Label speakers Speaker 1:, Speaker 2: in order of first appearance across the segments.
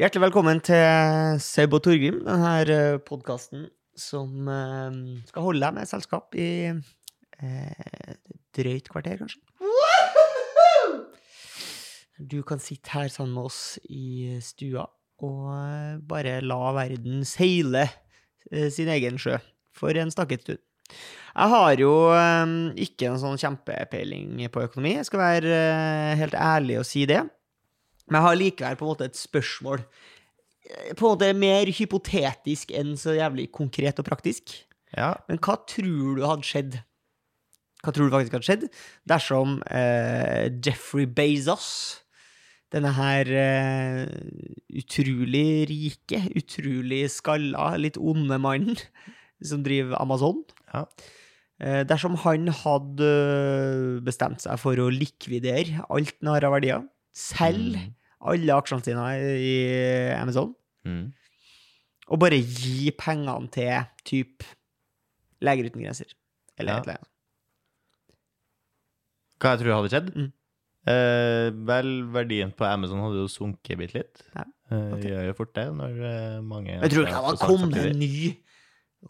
Speaker 1: Hjertelig velkommen til Seb og Torgrim, denne podkasten som eh, skal holde deg med selskap i eh, drøyt kvarter, kanskje. Du kan sitte her sammen med oss i stua og eh, bare la verden seile eh, sin egen sjø for en stakket stund. Jeg har jo eh, ikke en sånn kjempepeiling på økonomi, jeg skal være eh, helt ærlig og si det. Men jeg har likevel på en måte et spørsmål. Eh, På en måte mer hypotetisk enn så jævlig konkret og praktisk.
Speaker 2: Ja.
Speaker 1: Men hva tror du hadde skjedd? Hva tror du faktisk hadde skjedd dersom eh, Jeffrey Bezos, denne her eh, utrolig rike, utrolig skalla, litt onde mannen som driver Amazon
Speaker 2: Ja.
Speaker 1: eh, Dersom han hadde bestemt seg for å likvidere alt han har av verdier, selge
Speaker 2: Mm.
Speaker 1: alle aksjene sine i Amazon,
Speaker 2: Mm.
Speaker 1: og bare gi pengene til typ Leger uten grenser. Eller
Speaker 2: Ja.
Speaker 1: et eller annet.
Speaker 2: Hva jeg tror hadde skjedd?
Speaker 1: Mm.
Speaker 2: Eh, vel, verdien på Amazon hadde jo sunket bitte litt.
Speaker 1: Ja,
Speaker 2: Eh. Gjør jo fort det når eh, mange
Speaker 1: Jeg tror ikke det kommet en ny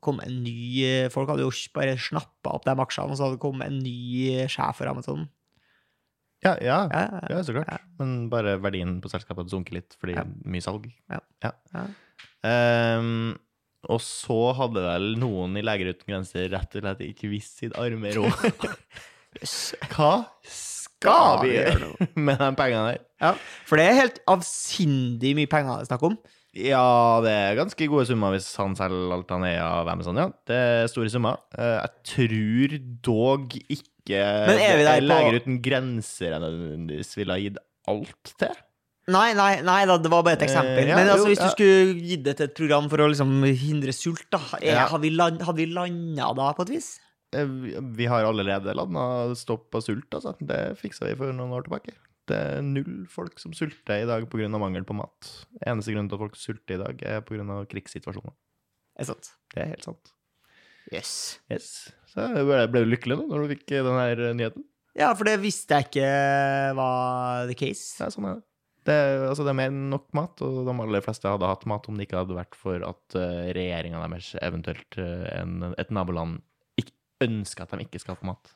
Speaker 1: kom en ny eh, Folk hadde jo bare snappa opp de aksjene, og så hadde det kommet en ny sjef for Amazon.
Speaker 2: Ja, ja,
Speaker 1: Ja,
Speaker 2: så klart. Men bare verdien på selskapet sunker litt fordi mye salg.
Speaker 1: Ja. Ja.
Speaker 2: Ehm, og så hadde vel noen i Leger uten grenser rett og slett ikke visst sitt arme råd. Hva skal vi gjøre med de pengene der?
Speaker 1: Ja, For det er helt avsindig mye penger det er snakk om.
Speaker 2: Ja, det er ganske gode summer hvis han selger alt han er av Amazon, ja. Det er store summer. Eh, Jeg tror dog ikke
Speaker 1: Men vi der på-
Speaker 2: Leger uten grenser nødvendigvis ville ha gitt alt til.
Speaker 1: Nei, nei, nei da, det var bare et
Speaker 2: Eh,
Speaker 1: eksempel. Men altså, hvis du skulle gitt det til et program for å liksom hindre sult, da, er, har vi land, vi landa da, på et vis?
Speaker 2: Eh, Vi har allerede landa stopp på sult, altså. Det fiksa vi for noen år tilbake. Det er null folk som sulter i dag pga. mangel på mat. Eneste grunnen til at folk sulter i dag, er pga. krigssituasjoner.
Speaker 1: Er sant?
Speaker 2: Det er helt sant.
Speaker 1: Yes.
Speaker 2: Yes. Så jeg ble, ble du lykkelig nå når du fikk den her eh, nyheten?
Speaker 1: Ja, for det visste jeg ikke var the case.
Speaker 2: Det er sånn er det. Det, altså, det er mer enn nok mat, og de aller fleste hadde hatt mat om det ikke hadde vært for at uh, regjeringa deres, eventuelt eh, en, et naboland, ønsker at de ikke skal få mat.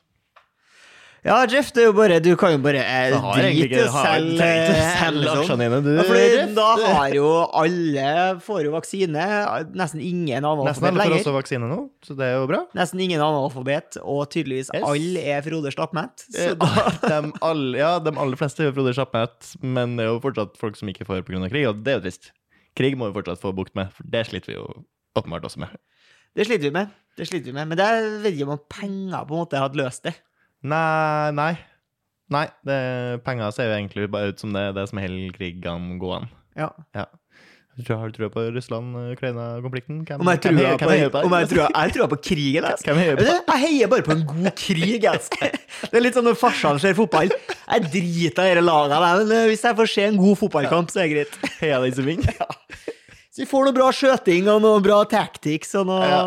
Speaker 1: Ja, Jeff, det er jo bare Du kan jo bare eh, drite i å selge
Speaker 2: å selge
Speaker 1: Amazon.
Speaker 2: aksjene dine, du,
Speaker 1: Ja, fordi da har jo alle får jo vaksine. Nesten ingen
Speaker 2: Nesten alle får også vaksine nå, så det er jo bra.
Speaker 1: Nesten ingen analfabet, og tydeligvis
Speaker 2: Yes.
Speaker 1: alle er Frode Stappmett.
Speaker 2: Eh, de, alle, ja, de aller fleste er jo Frode Stappmett, men det er jo fortsatt folk som ikke får pga. krig, og det er jo trist. Krig må vi fortsatt få bukt med, for det sliter vi jo åpenbart også med.
Speaker 1: Det sliter vi med. Det sliter vi med. Men det vet veldig ikke om penger på en måte hadde løst det.
Speaker 2: Nei, nei. Nei, det, penger ser jo egentlig bare ut som det, det som holder krigene gående.
Speaker 1: Ja.
Speaker 2: Ja. Har du trua på Russland-Ukraina-konflikten?
Speaker 1: Om jeg
Speaker 2: heier
Speaker 1: på,
Speaker 2: på
Speaker 1: jeg tror, på krigen, altså.
Speaker 2: På?
Speaker 1: Jeg heier bare på en god krig. Altså. Det er litt sånn når farsan ser fotball. Jeg driter i disse lagene, men hvis jeg får se en god fotballkamp, så er det greit.
Speaker 2: Heier den som vinner?
Speaker 1: Så vi får noe bra skjøting og noe bra tactics og noe
Speaker 2: ja.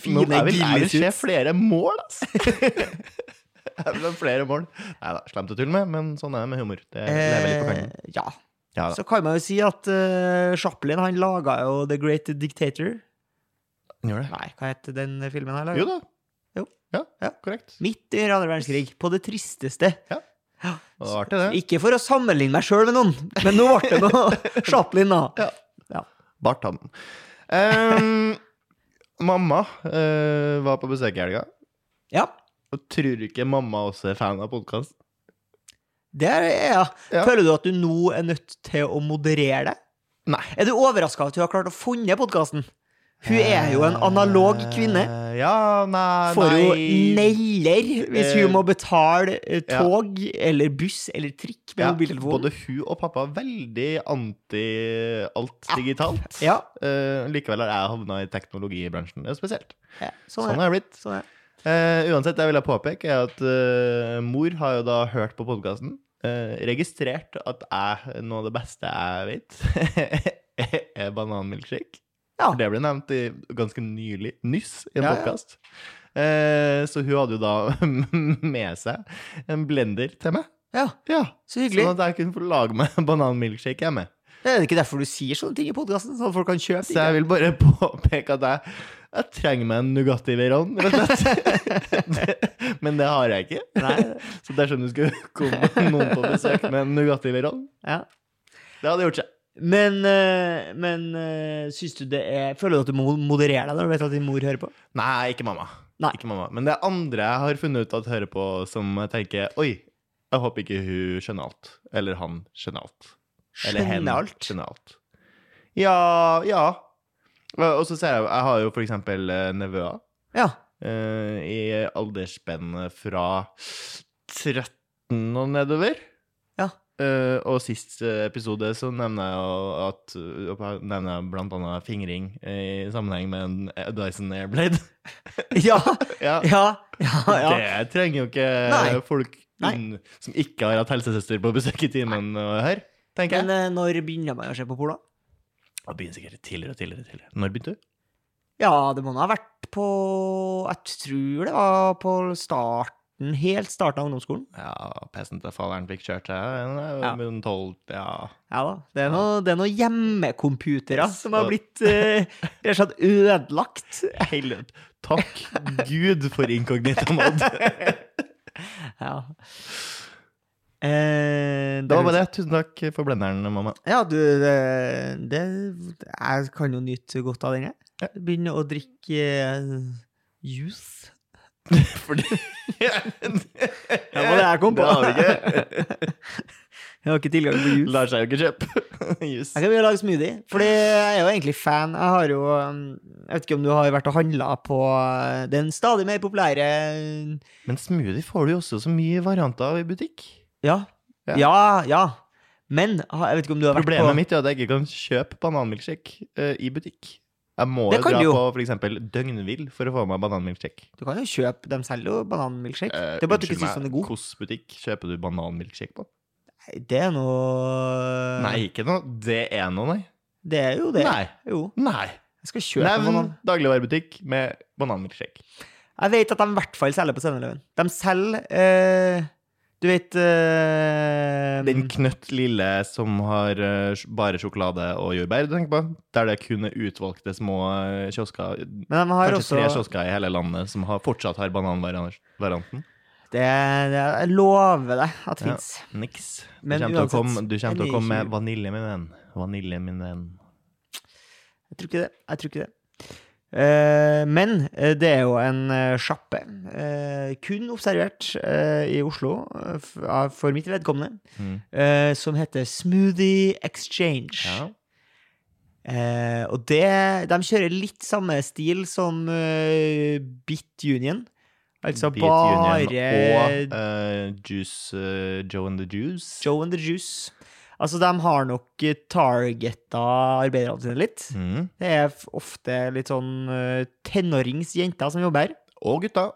Speaker 1: fine
Speaker 2: jeg, vil, jeg vil se flere mål, altså. flere mål. Nei da, slemt å tulle med, men sånn er det med humor. Det lever litt på kanten.
Speaker 1: Eh, ja.
Speaker 2: Ja.
Speaker 1: Så kan man jo si at uh, Chaplin han laga jo The Great Dictator.
Speaker 2: Gjør det?
Speaker 1: Nei, hva het den filmen her?
Speaker 2: Jo da.
Speaker 1: Jo.
Speaker 2: Ja,
Speaker 1: Ja.
Speaker 2: korrekt.
Speaker 1: Midt i andre verdenskrig. På det tristeste.
Speaker 2: Ja. Det var artig, det.
Speaker 1: Ikke for å sammenligne meg sjøl med noen, men nå ble det noe Chaplin, da.
Speaker 2: Ja Bart han. um, mamma uh, var på besøk i helga.
Speaker 1: Ja,
Speaker 2: Og tror du ikke mamma også er fan av podkast?
Speaker 1: det er jeg.
Speaker 2: Ja.
Speaker 1: Føler du at du nå er nødt til å moderere deg?
Speaker 2: Nei.
Speaker 1: Er du overraska over at hun har klart å funne podkasten? Hun er jo en analog kvinne.
Speaker 2: Eh, Ja, nei,
Speaker 1: Får jo neller hvis
Speaker 2: Eh,
Speaker 1: hun må betale tog
Speaker 2: ja.
Speaker 1: eller buss eller trikk med
Speaker 2: Ja,
Speaker 1: mobiltelefon.
Speaker 2: både hun og pappa er veldig anti alt digitalt.
Speaker 1: Ja,
Speaker 2: Uh, likevel har jeg havna i teknologibransjen. Det er spesielt.
Speaker 1: ja, sånn
Speaker 2: Sånn
Speaker 1: er
Speaker 2: har jeg blitt.
Speaker 1: Sånn er det.
Speaker 2: Eh, uansett, det jeg vil påpeke, er at uh, mor har jo da hørt på podkasten. registrert at jeg, noe av det beste jeg vet, er bananmilkshake.
Speaker 1: Ja.
Speaker 2: Det ble nevnt i, ganske nylig, nyss, i en
Speaker 1: Ja, ja.
Speaker 2: podkast. Eh, så hun hadde jo da med seg en blender til meg.
Speaker 1: Ja,
Speaker 2: Ja,
Speaker 1: så hyggelig.
Speaker 2: Sånn at jeg kunne få lage meg bananmilkshake hjemme.
Speaker 1: Er det ikke derfor du sier sånne ting i podkasten? Sånn at folk kan kjøpe
Speaker 2: Så jeg vil bare påpeke at jeg, jeg trenger meg en Nugatti Veyron. Men det har jeg ikke.
Speaker 1: Nei.
Speaker 2: Så dersom du skulle komme noen på besøk med en Nugatti Veyron,
Speaker 1: Ja.
Speaker 2: det hadde gjort seg.
Speaker 1: Men, eh, men eh, syns du det er Føler du at du må moderere deg når du vet at din mor hører på?
Speaker 2: Nei, ikke mamma.
Speaker 1: Nei.
Speaker 2: Ikke mamma. Men det er andre jeg har funnet ut at hører på, som jeg tenker Oi, jeg håper ikke hun skjønner alt. Eller han skjønner alt. Eller hen
Speaker 1: skjønner alt.
Speaker 2: Ja, ja. Og så ser jeg Jeg har jo for eksempel eh, nevøer
Speaker 1: Ja.
Speaker 2: Uh, i aldersspennet fra 13 og nedover.
Speaker 1: Ja.
Speaker 2: Uh, og sist episode så nevner jeg jo at uh, nevner jeg blant annet fingring i sammenheng med en Dyson Airblade.
Speaker 1: Ja.
Speaker 2: ja.
Speaker 1: Ja. Ja.
Speaker 2: Det trenger jo ikke
Speaker 1: Nei.
Speaker 2: folk inn- som ikke har hatt helsesøster på besøk i timen høre, tenker
Speaker 1: Men
Speaker 2: jeg.
Speaker 1: eh, når begynner man å se på porno?
Speaker 2: Det begynner sikkert tidligere og tidligere. tidligere. Når begynte du?
Speaker 1: Ja, det må ha vært på Jeg tror det var på starten Helt starten av ungdomsskolen.
Speaker 2: Ja, PC-en til faderen fikk kjørt seg.
Speaker 1: Ja.
Speaker 2: var tolv, ja.
Speaker 1: Ja da. Det er noen det noe hjemmecomputere som har
Speaker 2: og-
Speaker 1: blitt eh, rett og slett ødelagt.
Speaker 2: Hele, takk Gud for inkognito-mod.
Speaker 1: Ja. Eh,
Speaker 2: Det var bare det. Tusen takk for blenderen, mamma.
Speaker 1: Ja, du, det, det Jeg kan jo nyte godt av den, jeg.
Speaker 2: Ja.
Speaker 1: Begynne å drikke uh, juice.
Speaker 2: Fordi
Speaker 1: Det var det jeg kom på.
Speaker 2: Det har vi ikke.
Speaker 1: Jeg har ikke tilgang på juice.
Speaker 2: Lar seg jo ikke kjøpe. Jus.
Speaker 1: Jeg kan begynne å lage smoothie, fordi jeg er jo egentlig fan. Jeg har jo um, Jeg vet ikke om du har vært og handla på uh, den stadig mer populære
Speaker 2: Men smoothie får du jo også så mye varianter av i butikk.
Speaker 1: Ja.
Speaker 2: Ja.
Speaker 1: Ja, ja. Men jeg vet ikke om du har vært
Speaker 2: Problemet
Speaker 1: på
Speaker 2: mitt er at jeg ikke kan kjøpe bananmilkshake uh, i butikk. Jeg må jo dra
Speaker 1: jo.
Speaker 2: på eksempel Døgnvill for å få meg bananmilkshake.
Speaker 1: Du kan jo kjøpe De selger jo bananmilkshake.
Speaker 2: Eh,
Speaker 1: det er bare at du ikke syns den er god.
Speaker 2: Hvilken butikk kjøper du bananmilkshake på?
Speaker 1: Nei, Det er noe
Speaker 2: Nei, ikke noe. Det er noe, nei.
Speaker 1: Det er jo det.
Speaker 2: Nei.
Speaker 1: Jo.
Speaker 2: Nei.
Speaker 1: Jeg skal kjøpe
Speaker 2: Nevn
Speaker 1: banan.
Speaker 2: dagligvarebutikk med bananmilkshake.
Speaker 1: Jeg vet at de i hvert fall selger på 7-Eleven. De selger eh, Du vet uh,
Speaker 2: Den knøtt lille som har uh, bare sjokolade og jordbær, du tenker på? Der det kun er utvalgte små eh, kiosker,
Speaker 1: Men de har
Speaker 2: kanskje tre
Speaker 1: også
Speaker 2: kiosker i hele landet, som har, fortsatt har bananvarianten.
Speaker 1: det, det, Jeg lover deg at det
Speaker 2: Ja. Niks. Du
Speaker 1: Men
Speaker 2: kommer,
Speaker 1: uansett,
Speaker 2: komme, du kommer til å komme med vanilje, min venn. Vanilje, min venn.
Speaker 1: Jeg tror ikke det. Jeg tror ikke det. Eh, men eh, det er jo en uh, sjappe, eh, kun observert eh, i Oslo eh, for mitt vedkommende,
Speaker 2: Mm.
Speaker 1: eh, som heter Smoothie Exchange.
Speaker 2: Ja.
Speaker 1: Eh, og det, de kjører litt samme stil som uh, Bit Union. Altså
Speaker 2: Beat Union
Speaker 1: bare
Speaker 2: Og eh, Juice uh, Joe and the Juice.
Speaker 1: Joe and the Juice. Altså, de har nok eh, targeta arbeiderne sine litt.
Speaker 2: Mm.
Speaker 1: Det er ofte litt sånn uh, tenåringsjenter som jobber her
Speaker 2: Og gutta.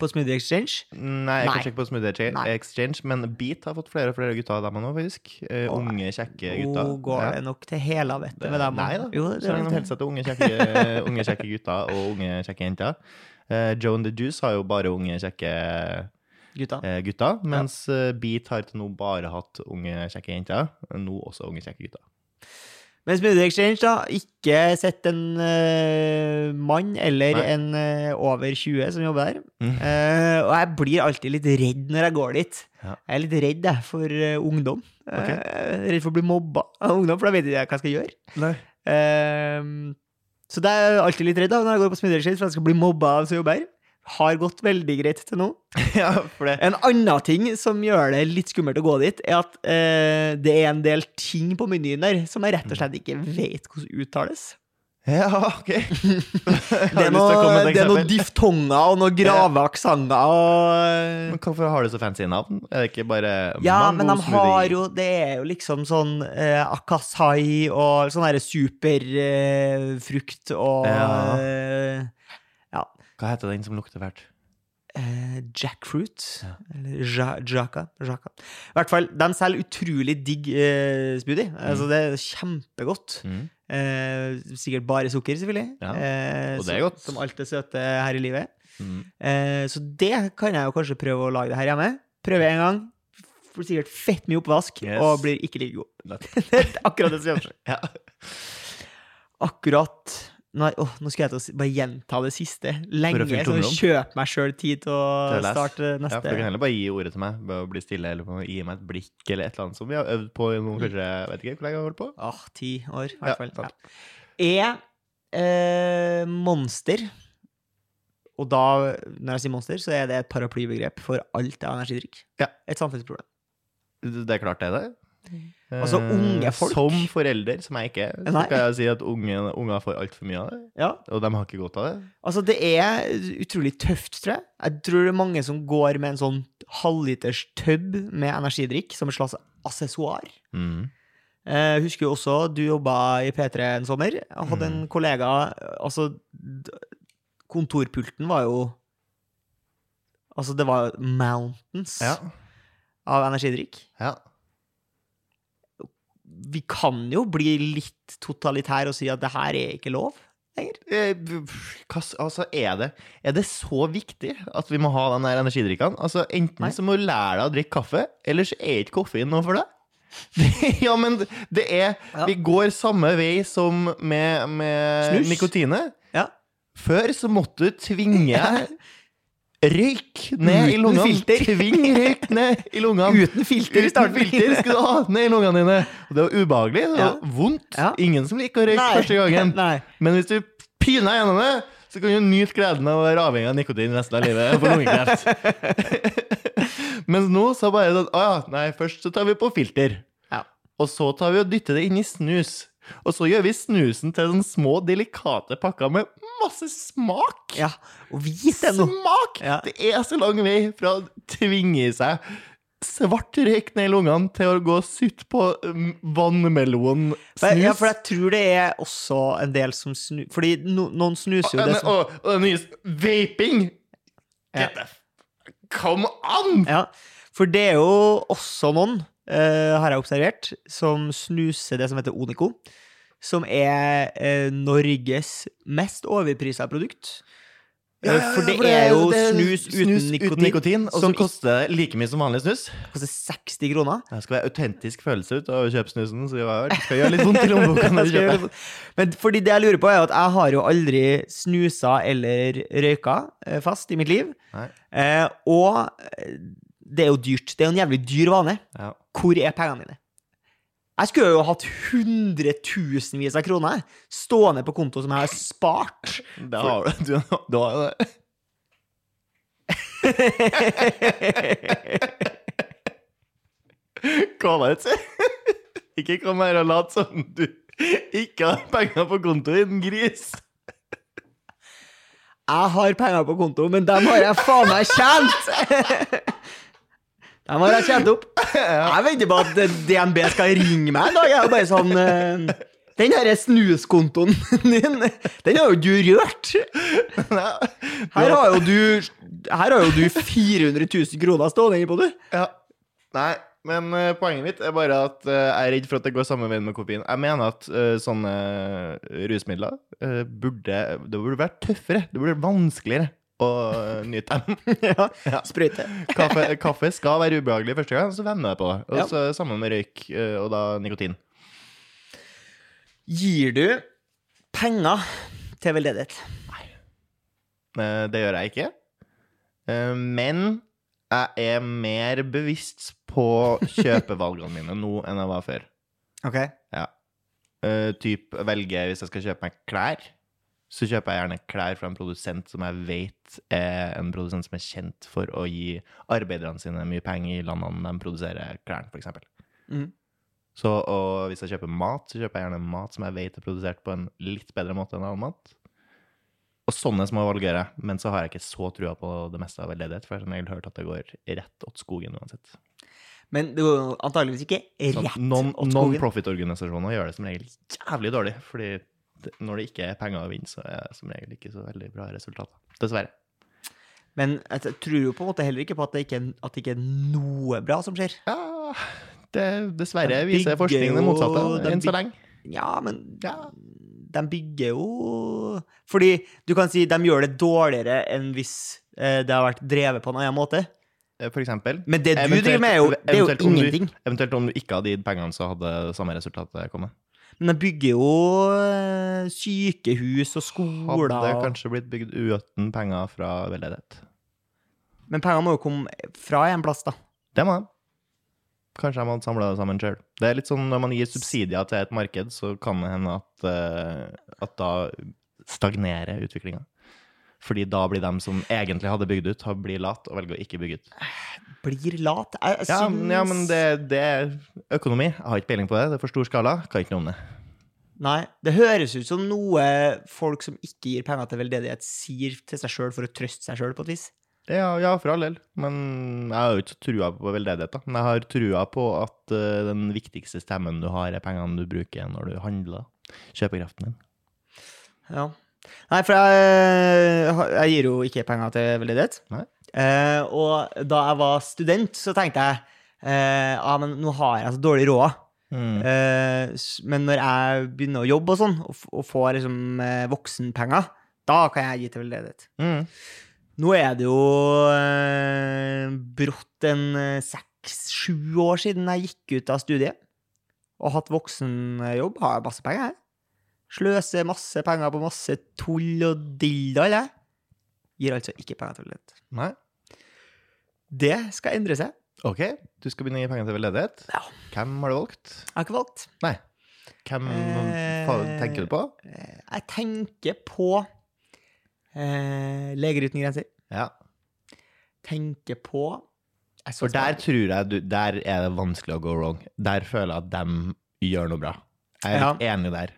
Speaker 1: på Smoothie Exchange.
Speaker 2: Nei, jeg kan
Speaker 1: Nei.
Speaker 2: sjekke på Smoothie Exchange-
Speaker 1: Nei.
Speaker 2: Men Beat har fått flere og flere gutter av dem nå, faktisk.
Speaker 1: Uh,
Speaker 2: unge, kjekke gutter.
Speaker 1: Nå går det nok til helvete med dem.
Speaker 2: Nei da.
Speaker 1: Jo, det,
Speaker 2: Så
Speaker 1: det,
Speaker 2: lenge de til unge, kjekke, unge, kjekke gutter og unge, kjekke jenter. Uh, Joe and the Juice har jo bare unge, kjekke
Speaker 1: gutta.
Speaker 2: eh, gutter, mens eh, Beat har til nå bare hatt unge, kjekke jenter. Nå også unge, kjekke gutter.
Speaker 1: Men Smoothie Exchange, da, ikke sett en uh, mann eller
Speaker 2: Nei.
Speaker 1: en uh, over 20 som jobber der.
Speaker 2: Mm.
Speaker 1: Uh, og jeg blir alltid litt redd når jeg går dit.
Speaker 2: Ja.
Speaker 1: Jeg er litt redd jeg, for ungdom. Okay. Redd for å bli mobba av ungdom, for da vet jeg ikke hva jeg skal gjøre. Så det er jeg alltid litt redd da når jeg går på Smoothie Exchange, for jeg skal bli mobba av som jobber her. Har gått veldig greit til nå.
Speaker 2: ja, for det
Speaker 1: En annen ting som gjør det litt skummelt å gå dit, er at eh, det er en del ting på menyen der som jeg rett og slett ikke vet hvordan uttales.
Speaker 2: Ja, OK.
Speaker 1: Det er
Speaker 2: komme
Speaker 1: noe, er noen diftonger og noen grave aksenter og
Speaker 2: Men hvorfor har du så fancy navn? Er det ikke bare
Speaker 1: Ja, men de har jo Det er jo liksom sånn eh, akasai og sånn derre superfrukt og
Speaker 2: Ja. Hva heter den som lukter fælt?
Speaker 1: eh, jackfruit.
Speaker 2: Ja.
Speaker 1: Eller ja, jaka. jaka. I hvert fall, de selger utrolig digg eh, smoothie.
Speaker 2: Mm.
Speaker 1: Altså, det er kjempegodt. Eh, sikkert bare sukker, selvfølgelig.
Speaker 2: Ja,
Speaker 1: Eh,
Speaker 2: og det er
Speaker 1: som-
Speaker 2: godt.
Speaker 1: Som alt det søte her i livet.
Speaker 2: Mm.
Speaker 1: Eh, så det kan jeg jo kanskje prøve å lage det her hjemme. Prøve en gang. får sikkert fett mye oppvask
Speaker 2: Yes.
Speaker 1: og blir ikke like god. Det er akkurat det som gjør seg.
Speaker 2: Ja.
Speaker 1: Akkurat Nei, åh, nå skal jeg til å bare gjenta det siste. Lenge. Så
Speaker 2: tomrom.
Speaker 1: kjøp meg sjøl tid til å starte
Speaker 2: Ja, for du
Speaker 1: neste.
Speaker 2: kan heller bare gi ordet til meg. Bare bli stille, eller gi meg et blikk, eller et eller annet som vi har øvd på i noen, kanskje vet ikke hvor lenge jeg har holdt på.
Speaker 1: Åh, ti år, i hvert fall.
Speaker 2: Ja,
Speaker 1: Ja. Er eh, monster Og da, når jeg sier monster, så er det et paraplybegrep for alt av energidrikk.
Speaker 2: Ja.
Speaker 1: Et samfunnsproblem.
Speaker 2: Det er klart det er det.
Speaker 1: Altså,
Speaker 2: Eh,
Speaker 1: unge folk.
Speaker 2: Som forelder, som jeg ikke er, så kan jeg si at unge, unger får altfor mye av det.
Speaker 1: Ja,
Speaker 2: Og de har ikke godt av det.
Speaker 1: Altså, det er utrolig tøft, tror jeg. Jeg tror det er mange som går med en sånn halvliters tøbb med energidrikk som et slags assessoar.
Speaker 2: Mm.
Speaker 1: Eh, Jeg husker jo også, du jobba i P3 en sommer. Jeg hadde
Speaker 2: Mm.
Speaker 1: en kollega Altså, kontorpulten var jo Altså, det var mountains
Speaker 2: Ja.
Speaker 1: av energidrikk.
Speaker 2: ja.
Speaker 1: Vi kan jo bli litt totalitære og si at det her er ikke lov lenger.
Speaker 2: Eh, Hva, altså, er det, er det så viktig at vi må ha den der energidrikken? Altså, enten
Speaker 1: Nei.
Speaker 2: så må du lære deg å drikke kaffe, eller så er ikke koffein noe for deg. Det, ja, men det er
Speaker 1: Ja.
Speaker 2: Vi går samme vei som med, med nikotine.
Speaker 1: Ja.
Speaker 2: Før så måtte du tvinge røyk ned i lungene.
Speaker 1: filter.
Speaker 2: Tving røyk ned i lungene.
Speaker 1: Uten filter i starten.
Speaker 2: filter skal du ha ned i lungene dine. Og det var ubehagelig. Det var
Speaker 1: Ja.
Speaker 2: vondt.
Speaker 1: Ja.
Speaker 2: Ingen som liker å røyke første gangen.
Speaker 1: Nei.
Speaker 2: Men hvis du piner gjennom det, så kan du nyte gleden av å være avhengig av nikotin resten av livet for lungekreft. Mens nå så bare sånn Å ja, nei, først så tar vi på filter.
Speaker 1: Ja.
Speaker 2: Og så tar vi og dytter det inn i snus. Og så gjør vi snusen til sånne små, delikate pakker med masse smak.
Speaker 1: Ja, og vis det nå.
Speaker 2: Smak!
Speaker 1: Ja.
Speaker 2: Det er så lang vei fra å tvinge i seg svart røyk ned i lungene til å gå og sutte på um, vannmelonsnus.
Speaker 1: Ja, for jeg tror det er også en del som snu... Fordi no, noen snuser jo
Speaker 2: Og,
Speaker 1: det som
Speaker 2: og, og den nye vaping!
Speaker 1: Ja.
Speaker 2: Get the Come on!
Speaker 1: Ja, for det er jo også noen, eh, har jeg observert, som snuser det som heter Onico. Som er uh, Norges mest overprisa produkt.
Speaker 2: Ja,
Speaker 1: ja,
Speaker 2: ja,
Speaker 1: for det er jo
Speaker 2: det er
Speaker 1: snus uten nikotin,
Speaker 2: og
Speaker 1: som
Speaker 2: koster like mye som vanlig snus.
Speaker 1: koster 60 kroner.
Speaker 2: Det skal være autentisk følelse ut av å kjøpe snusen, så det skal gjøre litt vondt i lommeboka når du kjøper.
Speaker 1: Men fordi det jeg lurer på, er at jeg har jo aldri snusa eller røyka eh, fast i mitt liv.
Speaker 2: Nei.
Speaker 1: Eh, og eh, det er jo dyrt. Det er jo en jævlig dyr vane.
Speaker 2: Ja.
Speaker 1: Hvor er pengene mine? Jeg skulle jo hatt hundretusenvis av kroner stående på konto som jeg har spart.
Speaker 2: Det har du. Du, du har jo det. Kom deg ut. Ikke kom her og lat som du ikke har penger på konto, din gris.
Speaker 1: Jeg har penger på konto, men dem har jeg faen meg tjent! Dem har jeg tjent opp. Jeg venter på at DNB skal ringe meg en dag. Jeg er jo bare sånn eh, Den her snuskontoen din, den har jo du rørt! Her har jo du Her har jo du 400 000 kroner stående inne på, du.
Speaker 2: Ja. Nei, men eh, poenget mitt er bare at eh, jeg er redd for at det går samme veien med kopien. Jeg mener at eh, sånne rusmidler eh, burde Det burde vært tøffere. Det burde vært vanskeligere å eh, nyte dem.
Speaker 1: Ja,
Speaker 2: Ja.
Speaker 1: Sprøyte.
Speaker 2: Kaffe, kaffe skal være ubehagelig første gang, så venner jeg på det. Og
Speaker 1: Ja.
Speaker 2: så sammen med røyk, eh, og da nikotin.
Speaker 1: Gir du penger til veldedighet?
Speaker 2: Nei. Det gjør jeg ikke. Eh, Men jeg er mer bevisst på kjøpevalgene mine nå enn jeg var før.
Speaker 1: Ok.
Speaker 2: Uh, typ velge hvis jeg skal kjøpe meg klær, så kjøper jeg gjerne klær fra en produsent som jeg vet er en produsent som er kjent for å gi arbeiderne sine mye penger i landene de produserer klærne, f.eks.
Speaker 1: Mm.
Speaker 2: Så og hvis jeg kjøper mat, så kjøper jeg gjerne mat som jeg vet er produsert på en litt bedre måte enn annen mat. Og sånne små valg gjør jeg, men så har jeg ikke så trua på det meste av veldedighet, for jeg har hørt at det går rett åt skogen uansett.
Speaker 1: Men det går antageligvis ikke
Speaker 2: Sånn,
Speaker 1: rett
Speaker 2: non-
Speaker 1: åt skogen.
Speaker 2: Non-profit-organisasjoner gjør det som regel jævlig dårlig, fordi når det ikke er penger å vinne, så er det som regel ikke så veldig bra resultater. Dessverre.
Speaker 1: Men jeg tror jo på en måte heller ikke på at det ikke, er- at det ikke er noe bra som skjer.
Speaker 2: Ja, det, dessverre
Speaker 1: De
Speaker 2: viser forskningen det motsatte,
Speaker 1: de
Speaker 2: enn så lenge.
Speaker 1: Ja, men
Speaker 2: Ja.
Speaker 1: de bygger jo Fordi du kan si de gjør det dårligere enn hvis eh, det har vært drevet på en annen måte.
Speaker 2: eh, for eksempel.
Speaker 1: Men det du driver med, er jo, det er jo
Speaker 2: ingenting. om du-. Eventuelt om du ikke hadde gitt pengene, så hadde samme resultatet kommet.
Speaker 1: Men de bygger jo eh, sykehus og skoler.
Speaker 2: Hadde kanskje blitt bygd uten penger fra veldedighet.
Speaker 1: Men pengene må jo komme fra en plass, da.
Speaker 2: Det må de. Kanskje de hadde samla det sammen sjøl. Det er litt sånn når man gir subsidier til et marked, så kan det hende at, eh, at da stagnerer utviklinga. Fordi da blir de som egentlig hadde bygd ut, har- blir lat og velger å ikke bygge ut.
Speaker 1: Blir lat. Jeg, jeg
Speaker 2: Ja,
Speaker 1: syns
Speaker 2: ja men det, det er økonomi. Jeg har ikke peiling på det. Det er for stor skala. Kan ikke noe om det.
Speaker 1: Nei. Det høres ut som noe folk som ikke gir penger til veldedighet, sier til seg sjøl for å trøste seg sjøl, på et vis.
Speaker 2: Ja, ja, for all del. Men jeg har jo ikke trua på veldedighet, da. Men jeg har trua på at uh, den viktigste stemmen du har, er pengene du bruker når du handler. Kjøpekraften din.
Speaker 1: Ja. Nei, for jeg, jeg gir jo ikke penger til veldedighet. Eh, og da jeg var student, så tenkte jeg eh, ja, men nå har jeg så dårlig råd.
Speaker 2: Mm.
Speaker 1: Eh, men når jeg begynner å jobbe og sånn, og, og får liksom eh, voksenpenger, da kan jeg gi til veldedighet.
Speaker 2: Mm.
Speaker 1: Nå er det jo eh, brått en eh, seks-sju år siden jeg gikk ut av studiet og hatt voksenjobb. Har jeg masse penger, jeg. Sløser masse penger på masse tull og dilldall, jeg. Gir altså ikke penger til ledighet.
Speaker 2: Nei.
Speaker 1: Det skal endre seg.
Speaker 2: OK, du skal begynne å gi penger til veldedighet.
Speaker 1: Ja.
Speaker 2: Hvem har du valgt?
Speaker 1: Jeg har ikke valgt.
Speaker 2: Nei. Hvem
Speaker 1: Eh,
Speaker 2: tenker du på?
Speaker 1: Eh, Jeg tenker på eh, Leger uten grenser.
Speaker 2: Ja.
Speaker 1: Tenker på
Speaker 2: For der tror jeg du, Der er det vanskelig å gå wrong. Der føler jeg at de gjør noe bra. Jeg er
Speaker 1: Ja.
Speaker 2: enig der.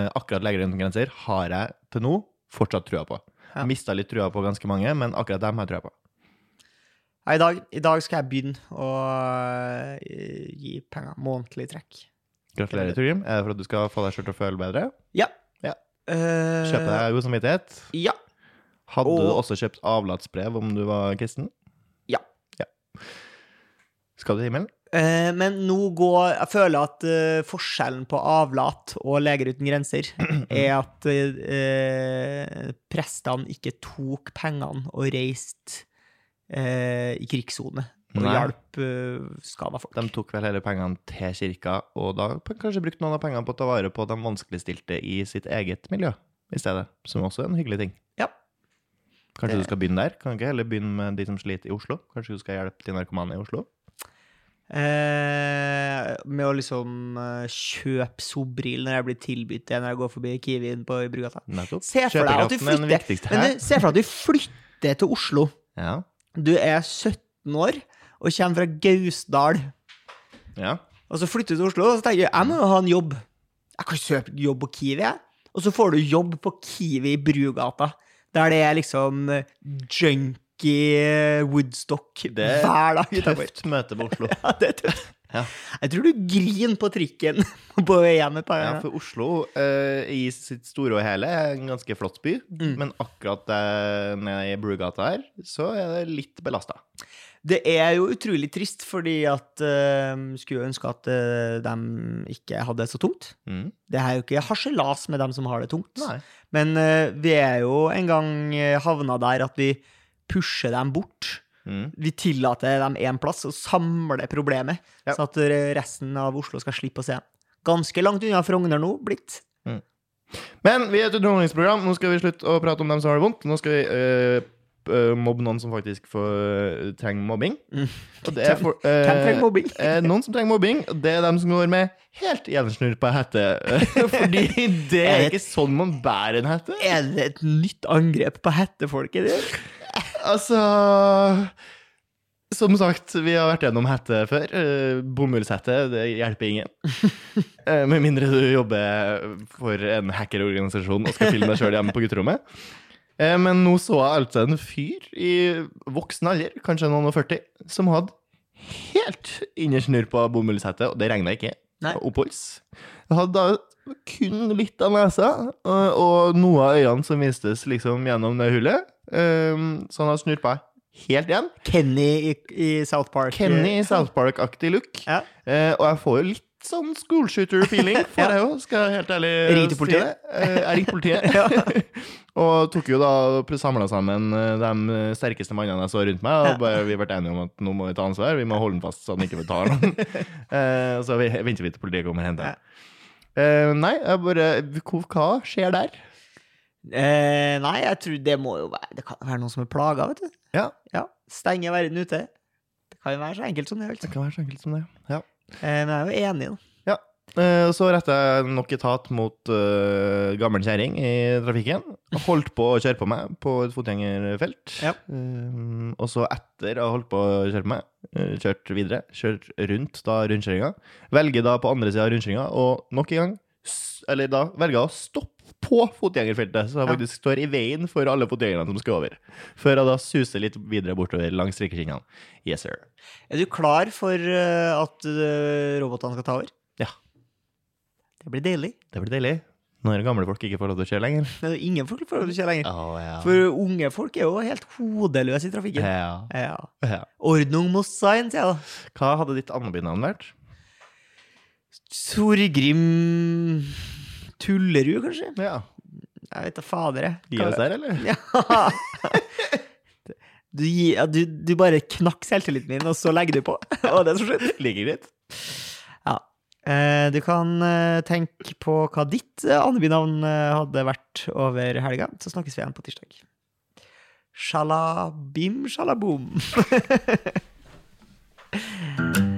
Speaker 2: Eh, Akkurat Leger uten grenser har jeg til nå fortsatt trua på.
Speaker 1: Ja.
Speaker 2: Mista litt trua på ganske mange, men akkurat dem har jeg trua på.
Speaker 1: I, dag, I dag skal jeg begynne å eh, gi penger. Månedlig trekk.
Speaker 2: Gratulerer, Torgrim. Er det for at du skal få deg selv til å føle bedre?
Speaker 1: Ja.
Speaker 2: Ja.
Speaker 1: Eh,
Speaker 2: Kjøpe deg god samvittighet?
Speaker 1: Ja.
Speaker 2: Hadde du også kjøpt avlatsbrev om du var kristen?
Speaker 1: Ja.
Speaker 2: ja. Skal du til himmelen?
Speaker 1: Eh, men nå går Jeg føler at uh, forskjellen på avlat og Leger uten grenser er at uh, prestene ikke tok pengene og reiste uh, i krigssone og
Speaker 2: Nei.
Speaker 1: hjalp uh, skada folk.
Speaker 2: De tok vel hele pengene til kirka, og da kanskje brukte noen av pengene på å ta vare på de vanskeligstilte i sitt eget miljø i stedet, som også er en hyggelig ting.
Speaker 1: Ja.
Speaker 2: Kanskje
Speaker 1: Det-
Speaker 2: du skal begynne der? Kan du ikke heller begynne med de som sliter i Oslo? Kanskje du skal hjelpe de narkomane i Oslo?
Speaker 1: Eh, med å liksom eh, kjøpe Sobril når jeg blir tilbudt det når jeg går forbi Kiwien på Brugata. Se for deg at du
Speaker 2: er
Speaker 1: flytter Men du, se for deg at du flytter til Oslo.
Speaker 2: Ja.
Speaker 1: Du er 17 år og kommer fra Gausdal.
Speaker 2: ja.
Speaker 1: Og så flytter du til Oslo, og så tenker du, jeg må jo ha en jobb. Jeg kan søke jobb på Kiwi, jeg. Og så får du jobb på Kiwi i Brugata, der det er liksom eh, eh, Woodstock
Speaker 2: Det er
Speaker 1: hver dag utenfor.
Speaker 2: Tøft møte på Oslo.
Speaker 1: Ja, det er tøft.
Speaker 2: Ja.
Speaker 1: Jeg tror du griner på trikken på vei hjem et par
Speaker 2: Ja, for Oslo uh, i sitt store og hele er en ganske flott by,
Speaker 1: Mm.
Speaker 2: men akkurat uh, nede i Brugata her, så er det litt belasta.
Speaker 1: Det er jo utrolig trist, fordi at uh, Skulle ønske at uh, de ikke hadde det så tungt.
Speaker 2: Mm.
Speaker 1: Det er jo ikke harselas med dem som har det tungt.
Speaker 2: Nei.
Speaker 1: Men uh, vi er jo en gang eh, havna der at vi pusher dem bort.
Speaker 2: Mm.
Speaker 1: Vi tillater dem én plass og samler problemet,
Speaker 2: Ja.
Speaker 1: så at resten av Oslo skal slippe å se dem. Ganske langt unna Frogner nå, blitt.
Speaker 2: Men vi er et underholdningsprogram. Nå skal vi slutte å prate om dem som har det vondt. Nå skal vi øh, mobbe noen som faktisk får, eh, trenger mobbing.
Speaker 1: Mm.
Speaker 2: For,
Speaker 1: trenger mobbing?
Speaker 2: noen som trenger mobbing, og det er dem som går med helt gjensnurpa hette. Fordi det
Speaker 1: Er
Speaker 2: er ikke sånn man bærer en hette.
Speaker 1: Er det et nytt angrep på hettefolket? det?
Speaker 2: Altså Som sagt, vi har vært gjennom hette før. Eh, Bomullshette, det hjelper ingen. Eh, Med mindre du jobber for en hackerorganisasjon og skal filme deg sjøl hjemme på gutterommet. Eh, Men nå så jeg altså en fyr i voksen alder, kanskje noen og 40, som hadde helt innersnurpa bomullshette, og det regna ikke.
Speaker 1: Nei.
Speaker 2: Oppholds. Jeg hadde da kun litt av nesa, og, og noe av øynene som vistes liksom gjennom det hullet. Um, så han hadde snurpa helt igjen.
Speaker 1: Kenny i, i South Park.
Speaker 2: Kenny i South Park-aktig look.
Speaker 1: Ja.
Speaker 2: Eh, og jeg får jo litt sånn school shooter-feeling, ja. jeg òg, skal jeg helt ærlig
Speaker 1: Ring til
Speaker 2: si
Speaker 1: politiet.
Speaker 2: det. Eh, jeg ringte politiet.
Speaker 1: Ja.
Speaker 2: Og tok jo da samla sammen eh, de sterkeste mannene jeg så rundt meg, og bare, vi ble enige om at nå må vi ta ansvar. Vi må holde den fast så han ikke betaler noen. eh, så vi, venter vi til politiet kommer og henter ham. Eh, nei, jeg bare hva, skjer der?
Speaker 1: Uh, nei, jeg tror det må jo være Det kan være noen som er plaga, vet du.
Speaker 2: Ja,
Speaker 1: Ja, Stenge verden ute. Det kan jo være så enkelt som det.
Speaker 2: det
Speaker 1: Altså.
Speaker 2: kan være så enkelt som det. Ja.
Speaker 1: Uh, men jeg er jo enig, da.
Speaker 2: Og så retta jeg nok etat mot uh, gammel kjerring i trafikken. Holdt på å kjøre på meg på et fotgjengerfelt.
Speaker 1: Ja.
Speaker 2: Um, og så etter å ha holdt på å kjøre på meg, uh, kjørt videre, kjørt rundt da rundkjøringa, velger da på andre sida av rundkjøringa og nok en gang Eller da velger jeg å stoppe på fotgjengerfeltet, så jeg
Speaker 1: Ja.
Speaker 2: faktisk står i veien for alle fotgjengerne som skal over. Før jeg da suser litt videre bortover langs strikkeskinnene. Yes, sir.
Speaker 1: Er du klar for eh, at eh, robotene skal ta over?
Speaker 2: Ja.
Speaker 1: Det blir deilig.
Speaker 2: Det blir deilig. Når gamle folk ikke får lov til å kjøre lenger.
Speaker 1: Det er ingen folk får lov til å kjøre lenger.
Speaker 2: Oh, ja.
Speaker 1: For unge folk er jo helt hodeløse i trafikken.
Speaker 2: Ja.
Speaker 1: Ja.
Speaker 2: ja.
Speaker 1: Ordnung muss sein, sier jeg da.
Speaker 2: Hva hadde ditt andebynavn vært?
Speaker 1: Sorgrim Tullerud, kanskje?
Speaker 2: Ja.
Speaker 1: Jeg vet da fader, jeg.
Speaker 2: Gi oss her, eller?
Speaker 1: Ja. Du, du, du bare knakk selvtilliten min, og så legger du på. Og det er så slutt.
Speaker 2: Ligger greit.
Speaker 1: Eh, du kan eh, tenke på hva ditt eh, Andeby-navn hadde vært over helga, så snakkes vi igjen på tirsdag. Shalabim shalaboom.